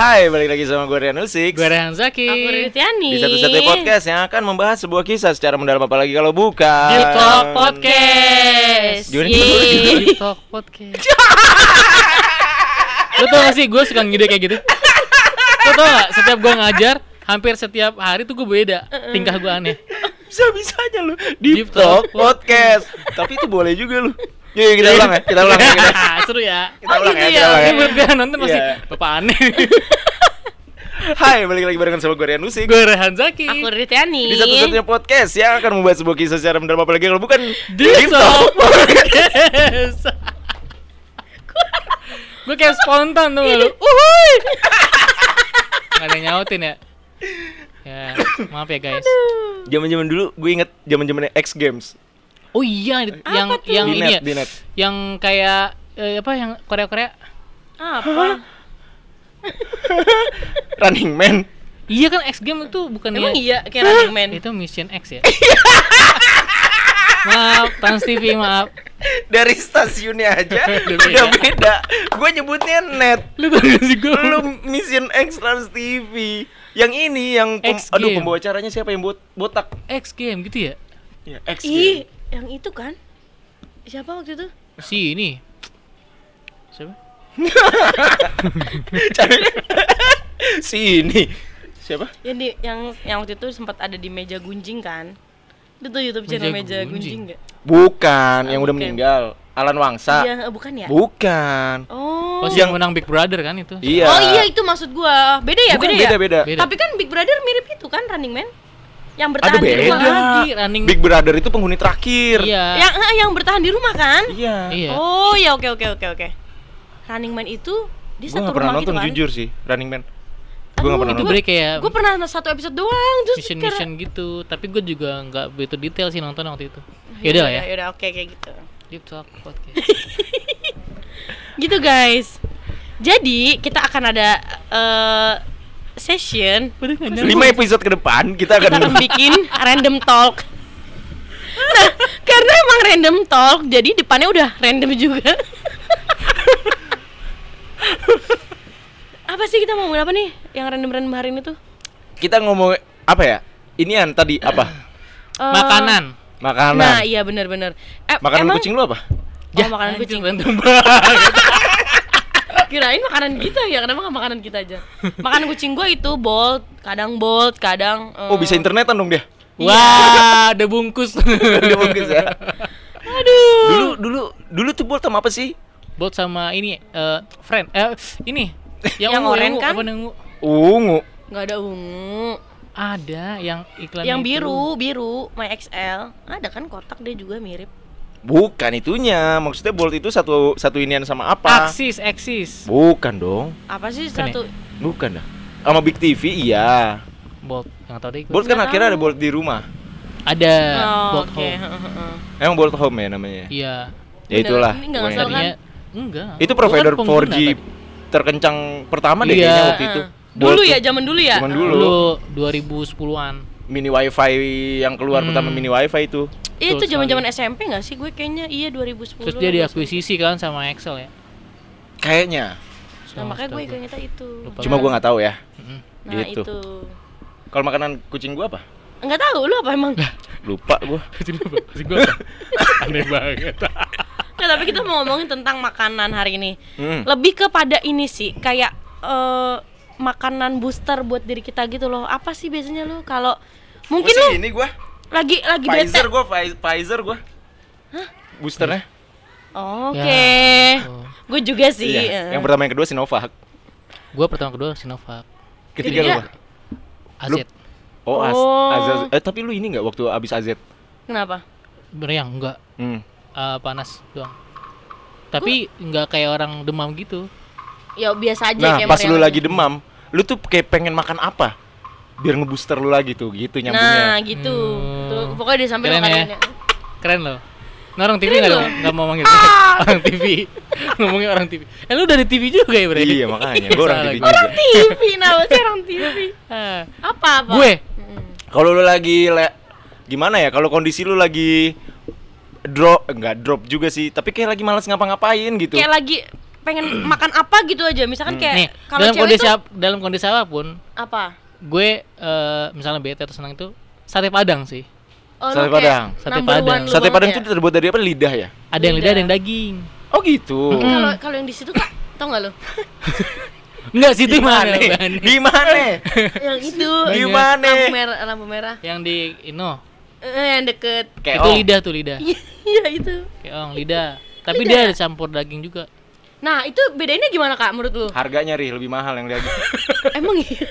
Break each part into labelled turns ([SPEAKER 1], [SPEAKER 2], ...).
[SPEAKER 1] Hai, balik lagi sama gue Rian Usik
[SPEAKER 2] Gue Rehan Zaki.
[SPEAKER 3] Aku Ritiani
[SPEAKER 1] Di satu-satunya podcast yang akan membahas sebuah kisah secara mendalam apalagi kalau bukan.
[SPEAKER 2] Deep
[SPEAKER 3] Talk Podcast.
[SPEAKER 1] Gimana?
[SPEAKER 2] Deep Talk Podcast. Lo tau gak sih gue suka ngide kayak gitu. Lo tau gak setiap gue ngajar Hampir setiap hari tuh gue beda Tingkah gue aneh.
[SPEAKER 1] Bisa-bisanya lu Deep,
[SPEAKER 2] Deep
[SPEAKER 1] Talk
[SPEAKER 2] Talk
[SPEAKER 1] Podcast. Tapi itu boleh juga lu Yuk kita ulang ya, kita ulang ya kita,
[SPEAKER 2] Seru ya.
[SPEAKER 1] Kita ulang ya,
[SPEAKER 3] gitu
[SPEAKER 1] kita
[SPEAKER 3] ya?
[SPEAKER 1] ulang
[SPEAKER 2] Ini
[SPEAKER 1] ya.
[SPEAKER 2] Buat gue nonton masih
[SPEAKER 1] Iya.
[SPEAKER 2] Bapak aneh.
[SPEAKER 1] Hai, balik lagi barengan sama gue Rian Usik
[SPEAKER 2] Gue Rehan Zaki.
[SPEAKER 3] Aku Ritiani
[SPEAKER 1] Di satu-satunya podcast yang akan membahas sebuah kisah secara mendalam apalagi kalau bukan
[SPEAKER 2] Talk. Podcast. Gue kayak spontan tuh lu?
[SPEAKER 3] Uhuy.
[SPEAKER 2] Gak ada yang nyautin ya? Ya maaf ya guys.
[SPEAKER 1] Zaman-zaman dulu gue inget zaman-zamannya X Games
[SPEAKER 2] Oh iya yang yang
[SPEAKER 1] Di
[SPEAKER 2] ini
[SPEAKER 1] net,
[SPEAKER 2] ya?
[SPEAKER 1] Di net.
[SPEAKER 2] Yang kayak eh, apa yang Korea-Korea?
[SPEAKER 3] Apa?
[SPEAKER 1] Running Man.
[SPEAKER 2] Iya kan X game itu bukan
[SPEAKER 3] Emang
[SPEAKER 2] ya?
[SPEAKER 3] iya kayak Running Man.
[SPEAKER 2] Itu Mission X ya? Maaf Trans TV maaf.
[SPEAKER 1] Dari stasiunnya aja
[SPEAKER 2] Udah
[SPEAKER 1] udah
[SPEAKER 2] beda.
[SPEAKER 1] Gue nyebutnya net.
[SPEAKER 2] Lu sih gue
[SPEAKER 1] Lu Mission X Trans TV Yang ini yang pem-
[SPEAKER 2] X
[SPEAKER 1] Aduh pembawa acaranya siapa yang bot botak?
[SPEAKER 2] X game gitu ya?
[SPEAKER 1] Ya, X
[SPEAKER 3] Ih
[SPEAKER 1] Game
[SPEAKER 3] yang itu kan Siapa waktu itu?
[SPEAKER 2] Si ini Siapa?
[SPEAKER 1] Cari- Si ini Siapa?
[SPEAKER 3] Yang di yang yang waktu itu sempat ada di meja gunjing kan? Itu tuh YouTube channel
[SPEAKER 2] Meja
[SPEAKER 3] meja
[SPEAKER 2] Gunjing.
[SPEAKER 3] gunjing enggak?
[SPEAKER 1] Bukan
[SPEAKER 3] Ah,
[SPEAKER 1] Yang udah meninggal Alan Wangsa
[SPEAKER 3] Iya, eh, bukan ya?
[SPEAKER 1] Bukan
[SPEAKER 3] Oh.
[SPEAKER 2] Oh si yang menang Big Brother kan itu
[SPEAKER 1] Iya
[SPEAKER 3] Oh iya itu maksud gua. Beda ya,
[SPEAKER 1] Bukan,
[SPEAKER 3] beda ya?
[SPEAKER 1] beda, beda.
[SPEAKER 2] Beda.
[SPEAKER 3] Tapi kan Big Brother mirip itu kan Running Man. Yang bertahan
[SPEAKER 1] Aduh
[SPEAKER 3] di
[SPEAKER 1] beda.
[SPEAKER 3] rumah.
[SPEAKER 2] lagi, Running-
[SPEAKER 1] Big Brother itu penghuni terakhir.
[SPEAKER 2] Iya.
[SPEAKER 3] Yang eh, yang bertahan di rumah kan?
[SPEAKER 1] Iya.
[SPEAKER 2] Iya.
[SPEAKER 3] Oh, ya oke oke oke oke. Running Man itu dia
[SPEAKER 1] Gue
[SPEAKER 3] satu
[SPEAKER 1] gak pernah
[SPEAKER 3] rumah
[SPEAKER 1] nonton
[SPEAKER 3] gitu kan?
[SPEAKER 1] jujur sih Running Man. Gue gak pernah
[SPEAKER 2] Itu
[SPEAKER 1] nonton.
[SPEAKER 2] Break kayak
[SPEAKER 3] Gue pernah satu episode doang terus
[SPEAKER 2] mission
[SPEAKER 3] karena-
[SPEAKER 2] mission gitu. Tapi gue juga nggak begitu detail sih nonton waktu itu. Yaudah lah ya.
[SPEAKER 3] Yaudah oke kayak gitu.
[SPEAKER 2] Deep Talk Podcast.
[SPEAKER 3] Gitu guys. Jadi kita akan ada eh, session.
[SPEAKER 1] Lima episode ke depan kita
[SPEAKER 3] kita
[SPEAKER 1] akan
[SPEAKER 3] akan bikin random talk. Nah, karena emang random talk, jadi depannya udah random juga. apa sih kita mau ngomongin apa nih? Yang random-random hari ini tuh?
[SPEAKER 1] Kita ngomong apa ya? Inian tadi apa?
[SPEAKER 3] Eh,
[SPEAKER 2] Makanan
[SPEAKER 1] Makanan
[SPEAKER 3] Nah, iya benar-benar. Eh,
[SPEAKER 1] Makanan
[SPEAKER 3] emang-
[SPEAKER 1] kucing lu apa?
[SPEAKER 3] Oh, makanan
[SPEAKER 2] Anjir,
[SPEAKER 3] kucing. Kirain makanan kita ya, kenapa nggak makanan kita aja? Makanan kucing gua itu bolt, kadang bolt, kadang eh,
[SPEAKER 1] Oh bisa internetan dong dia
[SPEAKER 2] Wah, ada bungkus.
[SPEAKER 1] Udah bagus ya
[SPEAKER 3] Aduh.
[SPEAKER 1] Dulu dulu dulu tuh Bolt sama apa sih?
[SPEAKER 2] Bolt sama ini eh friend. Eh ini yang,
[SPEAKER 3] Yang
[SPEAKER 2] ungu,
[SPEAKER 3] oranye kan?
[SPEAKER 2] apa yang ungu?
[SPEAKER 1] Ungu
[SPEAKER 3] nggak ada ungu.
[SPEAKER 2] Ada yang iklan
[SPEAKER 3] yang
[SPEAKER 2] itu.
[SPEAKER 3] biru, biru, My XL. Ada kan kotak dia juga mirip.
[SPEAKER 1] Bukan itunya Maksudnya Bolt itu satu satu inian sama apa?
[SPEAKER 2] Axis, Axis.
[SPEAKER 1] Bukan dong
[SPEAKER 3] Apa sih
[SPEAKER 2] Bukan ya?
[SPEAKER 3] satu?
[SPEAKER 1] Bukan dah Sama Big TV iya
[SPEAKER 2] Bolt, yang deh. gua.
[SPEAKER 1] Bolt kan
[SPEAKER 3] Nggak
[SPEAKER 1] akhirnya
[SPEAKER 3] tahu.
[SPEAKER 1] ada Bolt di rumah
[SPEAKER 2] Ada
[SPEAKER 3] Oh,
[SPEAKER 2] Bolt
[SPEAKER 3] oke.
[SPEAKER 2] Home.
[SPEAKER 3] heeh.
[SPEAKER 1] Emang Bolt Home ya namanya?
[SPEAKER 2] Iya.
[SPEAKER 1] Ya itulah
[SPEAKER 3] Ini nggak
[SPEAKER 1] pokoknya.
[SPEAKER 3] ngasal kan?
[SPEAKER 2] Tadinya enggak.
[SPEAKER 1] Itu
[SPEAKER 2] Gua
[SPEAKER 1] provider
[SPEAKER 2] kan pengguna
[SPEAKER 1] 4G
[SPEAKER 2] tadi.
[SPEAKER 1] terkencang pertama deh
[SPEAKER 2] Iya.
[SPEAKER 1] kayaknya waktu itu.
[SPEAKER 3] Dulu
[SPEAKER 1] Bolt
[SPEAKER 3] ya, zaman dulu ya.
[SPEAKER 1] Zaman
[SPEAKER 2] Dulu,
[SPEAKER 1] dulu.
[SPEAKER 2] 2010-an.
[SPEAKER 1] Mini wifi yang keluar
[SPEAKER 2] Hmm.
[SPEAKER 1] pertama mini wifi itu
[SPEAKER 3] Iya, itu zaman-zaman. SMP nggak sih? Gue kayaknya iya 2010.
[SPEAKER 2] Terus dia diakuisisi kan sama Excel ya.
[SPEAKER 1] Kayaknya
[SPEAKER 3] Nah, makanya gue ingetnya itu.
[SPEAKER 2] Lupa.
[SPEAKER 1] Cuma gua nggak tahu ya.
[SPEAKER 3] Nah,
[SPEAKER 1] gitu.
[SPEAKER 3] itu.
[SPEAKER 1] Kalau makanan kucing gua apa?
[SPEAKER 3] Enggak tahu lu apa emang?
[SPEAKER 1] Lupa gua
[SPEAKER 2] Itu apa? Itu gua apa? Aneh banget.
[SPEAKER 3] Nggak, tapi kita mau ngomongin tentang makanan hari ini.
[SPEAKER 1] Hmm.
[SPEAKER 3] Lebih kepada ini sih, kayak eh, makanan booster buat diri kita gitu loh. Apa sih biasanya lu kalau mungkin lu
[SPEAKER 1] sih ini gua
[SPEAKER 3] lagi lagi
[SPEAKER 1] Pfizer Pfi- Pfizer gua Boosternya
[SPEAKER 3] Oke.
[SPEAKER 2] Ya. Oh.
[SPEAKER 3] Gue juga sih.
[SPEAKER 1] Iya.
[SPEAKER 3] eh.
[SPEAKER 1] Yang pertama yang kedua Sinovac
[SPEAKER 2] Gua pertama kedua Sinovac.
[SPEAKER 1] Ketiga lu?
[SPEAKER 2] AZ.
[SPEAKER 1] Oh, Az
[SPEAKER 3] Oh.
[SPEAKER 1] Azaz- Eh tapi lu ini nggak waktu abis AZ?
[SPEAKER 3] Kenapa?
[SPEAKER 2] Meriang enggak
[SPEAKER 1] Hmm.
[SPEAKER 2] eh, panas doang. Tapi enggak kayak orang demam gitu.
[SPEAKER 3] Ya biasa aja
[SPEAKER 1] Nah
[SPEAKER 3] kayak
[SPEAKER 1] pas lu lagi demam Lu tuh kayak pengen makan apa? Biar ngebooster lu lagi tuh gitu
[SPEAKER 3] Nah,
[SPEAKER 1] nyambungnya
[SPEAKER 3] gitu.
[SPEAKER 2] Hmm.
[SPEAKER 3] Tuh, pokoknya di samping
[SPEAKER 2] Keren ya. Keren loh. Nah, orang TV nggak nggak mau manggil orang TV. Ngomongnya orang TV. Eh lu dari TV juga ya berarti?
[SPEAKER 1] Iya makanya gua orang TV juga
[SPEAKER 3] TV, nah sih orang TV.
[SPEAKER 2] Ah.
[SPEAKER 3] Apa apa?
[SPEAKER 2] Gue
[SPEAKER 3] Mm.
[SPEAKER 1] Kalau lu lagi le- gimana ya? Kalau kondisi lu lagi drop enggak drop juga sih, tapi kayak lagi malas ngapa-ngapain gitu.
[SPEAKER 3] Kayak lagi pengen makan apa gitu aja. Misalkan
[SPEAKER 2] Nih,
[SPEAKER 3] kayak kalau
[SPEAKER 2] dalam kondisi
[SPEAKER 3] tuh
[SPEAKER 2] ap- dalam kondisi apa pun,
[SPEAKER 3] apa?
[SPEAKER 2] Gue eh, misalnya bete atau senang itu sate padang sih.
[SPEAKER 3] Oh,
[SPEAKER 1] Sate Padang.
[SPEAKER 2] Sate
[SPEAKER 3] number
[SPEAKER 2] Padang.
[SPEAKER 1] Sate Padang
[SPEAKER 3] ya?
[SPEAKER 1] itu terbuat dari apa? Lidah ya?
[SPEAKER 2] Ada yang lidah,
[SPEAKER 3] Lidah.
[SPEAKER 2] ada yang daging.
[SPEAKER 1] Oh gitu.
[SPEAKER 3] Kalau kalau yang di situ Kak, tau gak lu?
[SPEAKER 2] Enggak sih itu
[SPEAKER 1] Di mana? Di mana?
[SPEAKER 3] yang itu.
[SPEAKER 1] Di mana?
[SPEAKER 3] Lampu merah, lampu merah.
[SPEAKER 2] Yang di Ino.
[SPEAKER 3] Eh, yang deket.
[SPEAKER 1] Kayak
[SPEAKER 2] itu lidah tuh lidah.
[SPEAKER 3] Iya itu.
[SPEAKER 2] Keong lidah. Tapi
[SPEAKER 3] Lidah
[SPEAKER 2] dia
[SPEAKER 3] ya?
[SPEAKER 2] ada campur daging juga.
[SPEAKER 3] Nah, itu bedainnya gimana Kak menurut lu?
[SPEAKER 1] Harganya ri lebih mahal yang daging.
[SPEAKER 3] Emang iya?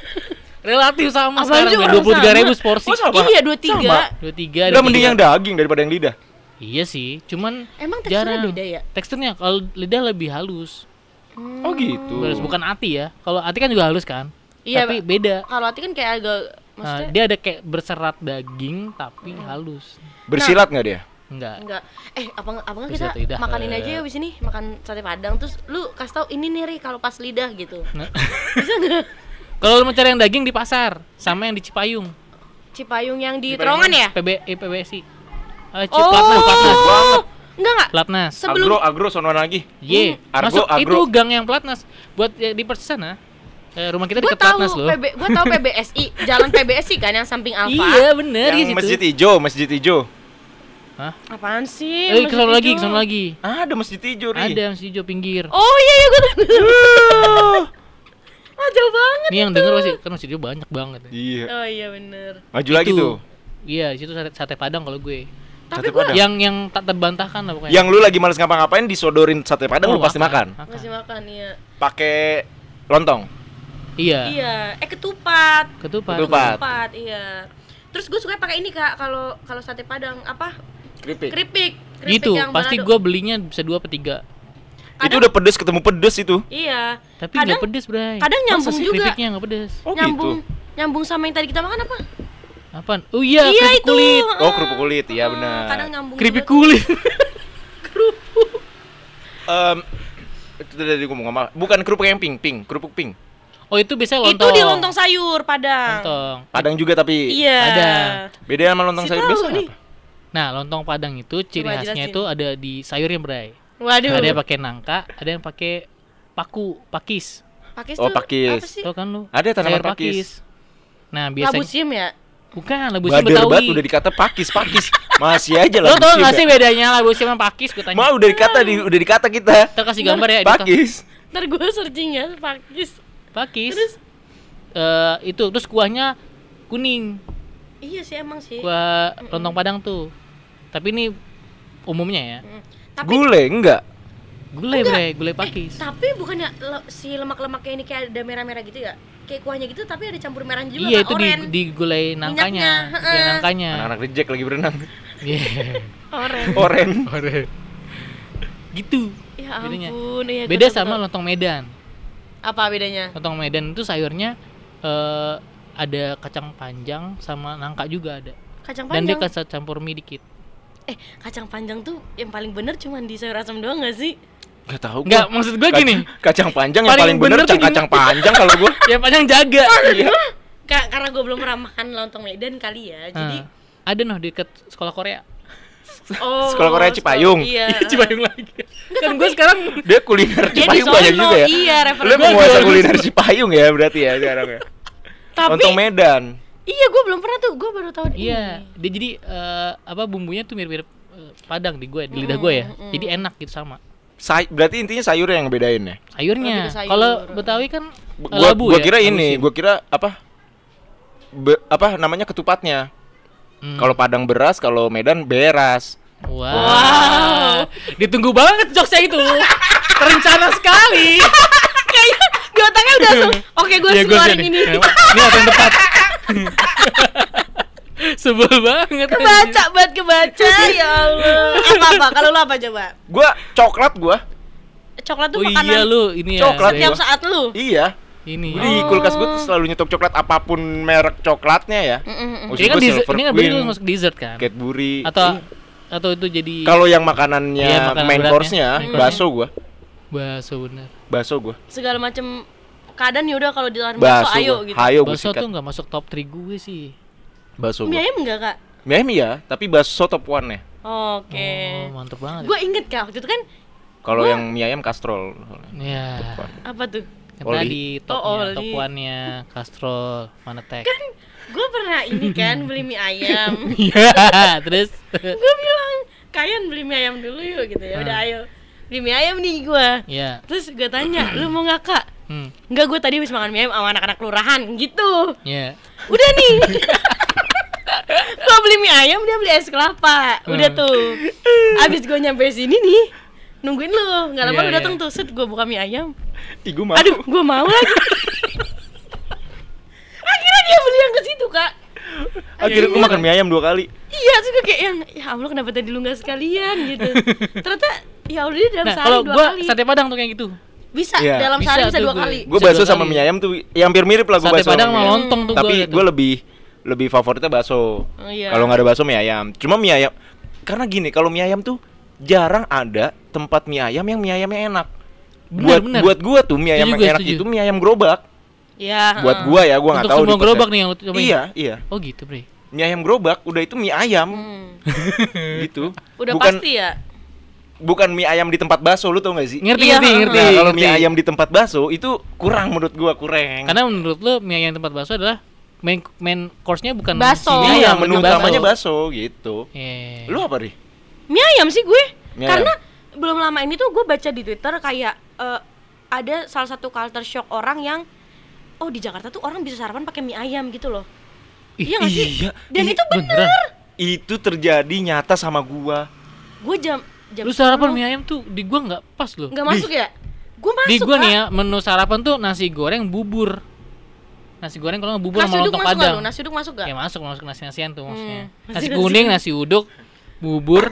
[SPEAKER 2] Relatif sama
[SPEAKER 3] sih
[SPEAKER 2] sekarang
[SPEAKER 3] orang
[SPEAKER 2] dua puluh tiga ribu porsi.
[SPEAKER 1] Oh, sama.
[SPEAKER 3] Iya, dua tiga.
[SPEAKER 1] Sama.
[SPEAKER 2] Dua tiga.
[SPEAKER 1] Udah mending yang daging daripada yang lidah.
[SPEAKER 2] Iya sih, cuman
[SPEAKER 3] Emang teksturnya
[SPEAKER 2] jarang.
[SPEAKER 3] beda ya?
[SPEAKER 2] Teksturnya kalau lidah lebih halus.
[SPEAKER 1] Oh gitu.
[SPEAKER 2] Halus, bukan ati ya. Kalau ati kan juga halus kan.
[SPEAKER 3] Iya,
[SPEAKER 2] Tapi beda.
[SPEAKER 3] Kalau hati kan kayak agak
[SPEAKER 2] Nah,
[SPEAKER 3] maksudnya
[SPEAKER 2] dia ada kayak berserat daging tapi halus.
[SPEAKER 1] Bersilat nggak dia?
[SPEAKER 2] Enggak.
[SPEAKER 3] enggak. Eh, apa apa enggak kita
[SPEAKER 2] lidah.
[SPEAKER 3] makan ini aja ya abis ini, makan sate Padang terus lu kasih tahu ini nih Ri kalau pas lidah gitu.
[SPEAKER 2] Nah,
[SPEAKER 3] Bisa enggak?
[SPEAKER 2] kalau lu mau cari yang daging di pasar sama yang di Cipayung.
[SPEAKER 3] Cipayung yang di
[SPEAKER 1] Cipayung
[SPEAKER 3] terowongan ya?
[SPEAKER 2] PB eh, PBSI. Eh, Ci-
[SPEAKER 3] Oh,
[SPEAKER 2] Platnas, Platnas.
[SPEAKER 3] Enggak enggak.
[SPEAKER 2] Platnas.
[SPEAKER 3] Sebelum
[SPEAKER 1] Agro, agro sono lagi.
[SPEAKER 2] Ye,
[SPEAKER 1] Argo,
[SPEAKER 2] masuk
[SPEAKER 1] agro.
[SPEAKER 2] itu gang yang Platnas. Buat ya, di persis sana. Eh, rumah kita dekat Platnas loh.
[SPEAKER 3] PB, gue tahu PBSI, jalan PBSI kan yang samping Alfa.
[SPEAKER 2] Iya, bener di
[SPEAKER 1] yang
[SPEAKER 2] situ.
[SPEAKER 1] masjid hijau, masjid hijau.
[SPEAKER 2] Hah?
[SPEAKER 3] Apaan sih?
[SPEAKER 2] Eh,
[SPEAKER 3] Masjid
[SPEAKER 2] ke sono lagi,
[SPEAKER 3] Hijau?
[SPEAKER 2] ke sono lagi.
[SPEAKER 1] Ada masjid hijau ri.
[SPEAKER 2] Ada masjid hijau pinggir.
[SPEAKER 3] Oh iya iya ah jauh banget.
[SPEAKER 2] Ini yang denger pasti kan masjid hijau banyak banget.
[SPEAKER 1] Iya.
[SPEAKER 3] Oh iya bener.
[SPEAKER 1] Maju lagi tuh.
[SPEAKER 2] Iya, di situ sate, sate Padang kalau gue.
[SPEAKER 3] Tapi
[SPEAKER 1] Sate
[SPEAKER 3] gue
[SPEAKER 1] Padang.
[SPEAKER 2] Yang yang tak terbantahkan lah pokoknya.
[SPEAKER 1] Yang lu lagi males ngapa-ngapain disodorin sate padang
[SPEAKER 2] Oh,
[SPEAKER 1] lu pasti makan.
[SPEAKER 3] masih makan ya.
[SPEAKER 1] Pakai lontong.
[SPEAKER 2] Iya.
[SPEAKER 3] Iya. Eh ketupat.
[SPEAKER 2] Ketupat.
[SPEAKER 1] Ketupat.
[SPEAKER 3] Ketupat iya. Terus gue suka pakai ini kak kalau kalau sate Padang apa
[SPEAKER 1] Keripik.
[SPEAKER 3] keripik. Keripik
[SPEAKER 2] Gitu,
[SPEAKER 3] yang
[SPEAKER 2] pasti gue belinya bisa dua atau tiga.
[SPEAKER 1] Itu
[SPEAKER 3] Kadang-
[SPEAKER 1] udah pedes ketemu pedes itu.
[SPEAKER 3] Iya.
[SPEAKER 2] Tapi
[SPEAKER 3] kadang
[SPEAKER 2] nggak pedes, Bray.
[SPEAKER 3] kadang nyambung
[SPEAKER 2] Masa
[SPEAKER 3] juga.
[SPEAKER 2] Keripiknya nggak pedes.
[SPEAKER 1] Oh
[SPEAKER 3] nyambung
[SPEAKER 1] gitu.
[SPEAKER 3] nyambung sama yang tadi kita makan apa?
[SPEAKER 2] Apaan? Oh iya,
[SPEAKER 3] iya
[SPEAKER 2] keripik
[SPEAKER 3] itu.
[SPEAKER 2] kulit.
[SPEAKER 1] Oh, kerupuk kulit, iya
[SPEAKER 3] Heeh,
[SPEAKER 1] benar.
[SPEAKER 3] Kadang nyambung.
[SPEAKER 2] Keripik kulit.
[SPEAKER 1] Em, itu tadi ngomong apa? Bukan kerupuk yang pink, pink, kerupuk pink.
[SPEAKER 2] Oh, itu biasanya
[SPEAKER 3] Itu
[SPEAKER 2] lontong.
[SPEAKER 3] di lontong sayur Padang.
[SPEAKER 2] Lontong.
[SPEAKER 1] Padang juga tapi
[SPEAKER 3] Iya.
[SPEAKER 2] Ada.
[SPEAKER 1] beda sama lontong
[SPEAKER 3] Si
[SPEAKER 1] sayur biasa apa?
[SPEAKER 2] Nah, lontong Padang itu ciri
[SPEAKER 3] Coba
[SPEAKER 2] khasnya
[SPEAKER 3] jelasin.
[SPEAKER 2] itu ada di sayurnya, Bray.
[SPEAKER 3] Waduh.
[SPEAKER 2] Ada yang pakai nangka, ada yang pakai paku, pakis.
[SPEAKER 3] Pakis
[SPEAKER 1] Oh,
[SPEAKER 3] tuh
[SPEAKER 1] pakis.
[SPEAKER 3] apa sih?
[SPEAKER 2] Tahu kan lu?
[SPEAKER 1] Ada tanaman
[SPEAKER 2] Sayur
[SPEAKER 1] pakis.
[SPEAKER 2] Nah,
[SPEAKER 3] Labu
[SPEAKER 2] biasanya
[SPEAKER 3] siam ya?
[SPEAKER 2] bukan labu siam
[SPEAKER 1] Bader
[SPEAKER 2] Betawi.
[SPEAKER 1] banget udah dikata pakis, pakis. Masih aja
[SPEAKER 2] Lo
[SPEAKER 1] lah.
[SPEAKER 2] tau gak sih bedanya labu siam sama pakis? Gue tanya.
[SPEAKER 1] Mau udah dikata di, udah dikata kita.
[SPEAKER 2] Kita kasih gambar ya. Dito.
[SPEAKER 1] Pakis.
[SPEAKER 3] Ntar gue searching ya pakis.
[SPEAKER 2] Pakis.
[SPEAKER 3] Terus?
[SPEAKER 2] Eh, itu terus kuahnya kuning.
[SPEAKER 3] Iya sih emang sih.
[SPEAKER 2] Kuah lontong Padang tuh. Tapi ini umumnya ya.
[SPEAKER 3] Tapi
[SPEAKER 1] Gulai enggak?
[SPEAKER 2] Gulai, bre, gulai pakis.
[SPEAKER 3] tapi bukannya le- si lemak-lemaknya ini kayak ada merah-merah gitu ya? Kayak kuahnya gitu tapi ada campur merahnya juga
[SPEAKER 2] Iya, itu di,
[SPEAKER 3] oren.
[SPEAKER 2] di gulai nangkanya.
[SPEAKER 3] Minyaknya,
[SPEAKER 2] Iya,
[SPEAKER 3] heeh.
[SPEAKER 2] nangkanya.
[SPEAKER 1] Anak-anak reject lagi berenang.
[SPEAKER 2] Iya.
[SPEAKER 3] Oren.
[SPEAKER 1] Oren.
[SPEAKER 2] gitu.
[SPEAKER 3] Ya
[SPEAKER 2] Bedanya.
[SPEAKER 3] ampun, iya,
[SPEAKER 2] Beda
[SPEAKER 3] betul,
[SPEAKER 2] sama
[SPEAKER 3] betul.
[SPEAKER 2] lontong Medan.
[SPEAKER 3] apa bedanya?
[SPEAKER 2] Lontong Medan itu sayurnya eh ada kacang panjang sama nangka juga ada.
[SPEAKER 3] Kacang
[SPEAKER 2] Dan dia
[SPEAKER 3] panjang.
[SPEAKER 2] kasih campur mie dikit.
[SPEAKER 3] Eh, kacang panjang tuh yang paling bener cuman di sayur asam doang gak sih?
[SPEAKER 1] Gak tahu
[SPEAKER 2] Enggak,
[SPEAKER 1] gua.
[SPEAKER 2] maksud gue gini.
[SPEAKER 1] Kacang panjang yang
[SPEAKER 2] Paling
[SPEAKER 1] bener
[SPEAKER 2] bener
[SPEAKER 1] kacang panjang kalau gua.
[SPEAKER 2] Ya panjang jaga.
[SPEAKER 1] Iya.
[SPEAKER 3] Ka- karena gue belum pernah makan lontong Medan kali ya. Jadi
[SPEAKER 2] Ah, ada noh di dekat sekolah Korea.
[SPEAKER 3] oh
[SPEAKER 1] Sekolah Korea Cipayung.
[SPEAKER 3] Iya.
[SPEAKER 2] Cipayung lagi. kan gue sekarang
[SPEAKER 1] Dia kuliner Cipayung banyak juga ya.
[SPEAKER 3] Iya,
[SPEAKER 1] Lu
[SPEAKER 3] referensi.
[SPEAKER 1] penguasa
[SPEAKER 2] Gua-
[SPEAKER 1] kuliner Cipayung ya berarti ya sekarang ya.
[SPEAKER 3] Tapi
[SPEAKER 1] Lontong Medan.
[SPEAKER 3] Iya gue belum pernah tuh. Gue baru tahu
[SPEAKER 2] Iya,
[SPEAKER 3] ini.
[SPEAKER 2] dia jadi eh, apa bumbunya tuh mirip-mirip eh, Padang di gue, di lidah gue ya.
[SPEAKER 3] Mm-mm.
[SPEAKER 2] Jadi enak gitu sama.
[SPEAKER 1] Say berarti intinya sayur yang bedain ya.
[SPEAKER 2] Sayurnya.
[SPEAKER 3] Sayur.
[SPEAKER 2] Kalau Betawi kan
[SPEAKER 1] Gua,
[SPEAKER 2] labu
[SPEAKER 1] gua
[SPEAKER 2] ya.
[SPEAKER 1] kira ini, gua kira apa? Be- apa namanya ketupatnya?
[SPEAKER 2] Hmm.
[SPEAKER 1] Kalau Padang beras, kalau Medan beras.
[SPEAKER 2] Wow.
[SPEAKER 3] Wow.
[SPEAKER 2] Ditunggu banget jokesnya itu. Terencana sekali.
[SPEAKER 3] Kayaknya di otaknya udah langsung. Oke, gue
[SPEAKER 2] Iya, gua
[SPEAKER 3] keluarin
[SPEAKER 2] sih
[SPEAKER 3] ini.
[SPEAKER 2] Ini apa yang tepat? Sebel banget.
[SPEAKER 3] kebaca banget kebaca ya Allah. Apa apa? Kalau lu apa coba?
[SPEAKER 1] Gua coklat gua.
[SPEAKER 3] Coklat tuh
[SPEAKER 2] Oh
[SPEAKER 3] makanan
[SPEAKER 2] iya lu ini ya.
[SPEAKER 1] Coklat
[SPEAKER 3] tiap saat lu.
[SPEAKER 1] Iya.
[SPEAKER 2] Ini.
[SPEAKER 1] Gua di kulkas gua tuh selalu nyetok coklat apa pun merek coklatnya ya.
[SPEAKER 3] Mm-mm.
[SPEAKER 1] Maksud
[SPEAKER 2] Ini kan dessert, ini kan berarti lu masuk dessert kan?
[SPEAKER 1] Cadbury.
[SPEAKER 2] Atau atau itu jadi
[SPEAKER 1] Kalau yang makanannya
[SPEAKER 2] Iya, makanan
[SPEAKER 1] main course-nya bakso gua.
[SPEAKER 2] bakso bener.
[SPEAKER 1] Bakso gua.
[SPEAKER 3] Segala macam keadaan ya udah kalau ditawarin bakso
[SPEAKER 1] Bakso.
[SPEAKER 3] ayo gitu.
[SPEAKER 1] Hayo
[SPEAKER 2] Bakso tuh nggak masuk top 3 gue sih.
[SPEAKER 1] Bakso
[SPEAKER 3] Mie ayam enggak, Kak?
[SPEAKER 1] Mie ayam iya, tapi bakso top one ya.
[SPEAKER 3] Oke.
[SPEAKER 2] Oh, mantep banget.
[SPEAKER 3] Gue inget Kak, waktu itu kan
[SPEAKER 1] Kalau yang mie ayam kastrol.
[SPEAKER 2] Ya.
[SPEAKER 1] Topuan.
[SPEAKER 3] Apa tuh?
[SPEAKER 2] Kan
[SPEAKER 1] Oli.
[SPEAKER 2] tadi topnya,
[SPEAKER 3] Oh, oli.
[SPEAKER 2] topuannya, kastrol, mana tek.
[SPEAKER 3] Gue pernah ini kan beli mie ayam.
[SPEAKER 2] Iya, terus
[SPEAKER 3] gue bilang, kalian beli mie ayam dulu yuk gitu ya. Udah
[SPEAKER 2] Hmm.
[SPEAKER 3] ayo. Beli mie ayam nih gue.
[SPEAKER 2] ya.
[SPEAKER 3] Terus gue tanya, lu mau nggak kak?
[SPEAKER 2] Hmm.
[SPEAKER 3] Enggak, gue tadi habis makan mie ayam sama anak-anak kelurahan gitu.
[SPEAKER 2] Ya.
[SPEAKER 3] Udah nih. gue beli mie ayam, dia beli es kelapa. Udah
[SPEAKER 2] Hmm.
[SPEAKER 3] tuh. Abis gue nyampe sini nih, nungguin lu. Nggak lama
[SPEAKER 2] Iya,
[SPEAKER 3] lu datang
[SPEAKER 2] iya.
[SPEAKER 3] tuh, set gue buka mie ayam.
[SPEAKER 1] Ih, gua mau.
[SPEAKER 3] Aduh, gue mau lagi. Akhirnya dia beli yang ke situ kak.
[SPEAKER 1] Akhirnya gua makan mie ayam dua kali.
[SPEAKER 3] Iya, terus gue kayak yang ya Allah kenapa tadi lu nggak sekalian gitu. Ternyata ya udah dia dalam
[SPEAKER 2] Nah,
[SPEAKER 3] sehari
[SPEAKER 2] kalau
[SPEAKER 3] dua
[SPEAKER 2] gua
[SPEAKER 3] kali.
[SPEAKER 2] sate padang tuh kayak gitu.
[SPEAKER 3] Bisa
[SPEAKER 1] Iya.
[SPEAKER 3] dalam
[SPEAKER 2] Bisa
[SPEAKER 3] sehari bisa
[SPEAKER 2] tuh
[SPEAKER 3] dua
[SPEAKER 2] gue.
[SPEAKER 3] kali.
[SPEAKER 1] Gue
[SPEAKER 2] Bisa
[SPEAKER 1] bakso sama mie ayam tuh ya hampir mirip lah gue
[SPEAKER 2] Sate
[SPEAKER 1] bakso.
[SPEAKER 2] padang
[SPEAKER 1] sama
[SPEAKER 2] sama
[SPEAKER 1] mie ayam.
[SPEAKER 2] lontong tuh
[SPEAKER 1] Tapi gue lebih lebih favoritnya bakso.
[SPEAKER 3] Oh, iya.
[SPEAKER 1] Kalau nggak ada bakso mie ayam. Cuma mie ayam karena gini, kalau mie ayam tuh jarang ada tempat mie ayam yang mie ayamnya enak.
[SPEAKER 2] Bener,
[SPEAKER 1] buat
[SPEAKER 2] bener.
[SPEAKER 1] buat gua tuh mie ayam yang enak
[SPEAKER 2] setuju.
[SPEAKER 1] itu mie ayam gerobak.
[SPEAKER 3] Iya.
[SPEAKER 1] Buat gua ya, gua nggak
[SPEAKER 2] Untuk
[SPEAKER 1] tahu
[SPEAKER 2] semua gerobak nih yang lu cobain.
[SPEAKER 1] Iya, iya.
[SPEAKER 2] Oh gitu, Bre.
[SPEAKER 1] Mie ayam gerobak udah itu mie ayam
[SPEAKER 3] Hmm.
[SPEAKER 1] gitu.
[SPEAKER 3] Udah
[SPEAKER 1] bukan
[SPEAKER 3] pasti ya.
[SPEAKER 1] Bukan mie ayam di tempat bakso lu tau gak sih?
[SPEAKER 2] Ngerti,
[SPEAKER 3] Iya,
[SPEAKER 2] ngerti, ngerti.
[SPEAKER 1] Nah, kalau mie ayam di tempat bakso itu kurang menurut gua kurang.
[SPEAKER 2] Karena menurut lu mie ayam tempat bakso adalah main main course-nya bukan
[SPEAKER 3] Bakso.
[SPEAKER 2] si mie
[SPEAKER 1] iya,
[SPEAKER 2] ayam,
[SPEAKER 1] menu utamanya bakso gitu.
[SPEAKER 2] Iya.
[SPEAKER 1] Lu apa, Ri?
[SPEAKER 3] Mie ayam sih gue.
[SPEAKER 1] Mie
[SPEAKER 3] Karena belum lama ini tuh gue baca di Twitter kayak eh, ada salah satu culture shock orang yang oh di Jakarta tuh orang bisa sarapan pakai mie ayam gitu loh.
[SPEAKER 2] Ih,
[SPEAKER 3] iya gak sih?
[SPEAKER 1] iya.
[SPEAKER 3] Dan
[SPEAKER 1] Ih,
[SPEAKER 3] itu bener.
[SPEAKER 2] beneran.
[SPEAKER 1] Itu terjadi nyata sama gua.
[SPEAKER 3] Gue jam jam
[SPEAKER 2] Lu sarapan mie ayam tuh di gua nggak pas loh.
[SPEAKER 3] Nggak masuk ya? Gue masuk.
[SPEAKER 2] Di gua
[SPEAKER 3] Kak.
[SPEAKER 2] nih ya menu sarapan tuh nasi goreng bubur. Nasi goreng kalau nggak bubur
[SPEAKER 3] Nasi
[SPEAKER 2] sama lontong
[SPEAKER 3] nggak
[SPEAKER 2] padang.
[SPEAKER 3] lu? Nasi uduk masuk gak?
[SPEAKER 2] Ya masuk masuk nasi nasian tuh maksudnya.
[SPEAKER 3] Hmm.
[SPEAKER 2] Nasi
[SPEAKER 3] Nasi-
[SPEAKER 2] kuning, nasi uduk, bubur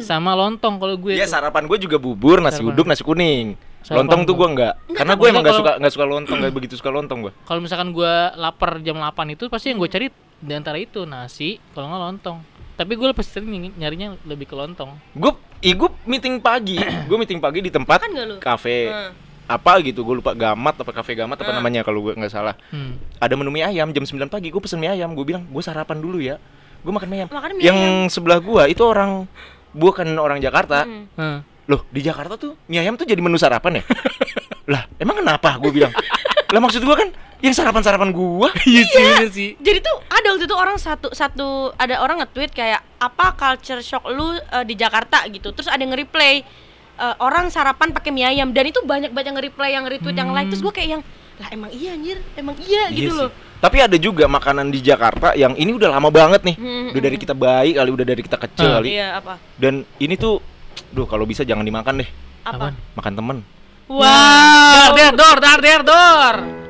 [SPEAKER 2] sama lontong kalau gue. Tuh.
[SPEAKER 1] sarapan gue juga bubur, nasi
[SPEAKER 2] Sarapan.
[SPEAKER 1] uduk, nasi kuning.
[SPEAKER 2] Sarapan
[SPEAKER 1] lontong tuh
[SPEAKER 2] gua.
[SPEAKER 1] gue enggak, karena gue emang nggak suka nggak suka lontong, nggak begitu suka lontong gue.
[SPEAKER 2] Kalau misalkan gua lapar jam 8 itu pasti yang gue cari di antara itu nasi, kalau nggak lontong. Tapi gue pasti sering ny- nyarinya lebih ke lontong.
[SPEAKER 1] Gue, ih gue meeting pagi, gue meeting pagi di tempat kafe
[SPEAKER 3] Hmm.
[SPEAKER 1] apa gitu, gue lupa gamat apa kafe gamat apa
[SPEAKER 3] Hmm.
[SPEAKER 1] namanya kalau gue nggak salah.
[SPEAKER 2] Hmm.
[SPEAKER 1] Ada menu mie ayam jam 9 pagi, gue pesen mie ayam, gue bilang gue sarapan dulu ya, gue makan mie ayam.
[SPEAKER 3] Makan mie
[SPEAKER 1] Yang
[SPEAKER 3] ayam.
[SPEAKER 1] sebelah gue itu orang bukan orang Jakarta,
[SPEAKER 3] Hmm.
[SPEAKER 2] Hmm.
[SPEAKER 1] loh di Jakarta tuh mie ayam tuh jadi menu sarapan ya? lah emang kenapa? Gue bilang, lah maksud gue kan yang sarapan sarapan gue.
[SPEAKER 2] Iya sih.
[SPEAKER 3] Jadi tuh ada waktu itu orang satu satu ada orang nge-tweet kayak apa culture shock lu eh, di Jakarta gitu. Terus ada yang nge-replay eh, orang sarapan pakai mie ayam dan itu banyak banget yang nge-replay yang retweet yang like terus gue kayak yang lah emang iya anjir, emang iya gitu
[SPEAKER 1] Iya
[SPEAKER 3] loh.
[SPEAKER 1] sih. Tapi ada juga makanan di Jakarta yang ini udah lama banget nih.
[SPEAKER 3] Hmm,
[SPEAKER 1] Udah dari kita bayi kali, udah dari kita kecil
[SPEAKER 2] Ah.
[SPEAKER 1] kali.
[SPEAKER 3] Iya apa?
[SPEAKER 1] Dan ini tuh duh kalau bisa jangan dimakan deh.
[SPEAKER 3] Apa?
[SPEAKER 1] Makan temen.
[SPEAKER 3] Wow.
[SPEAKER 2] Dar der dor dar der dor.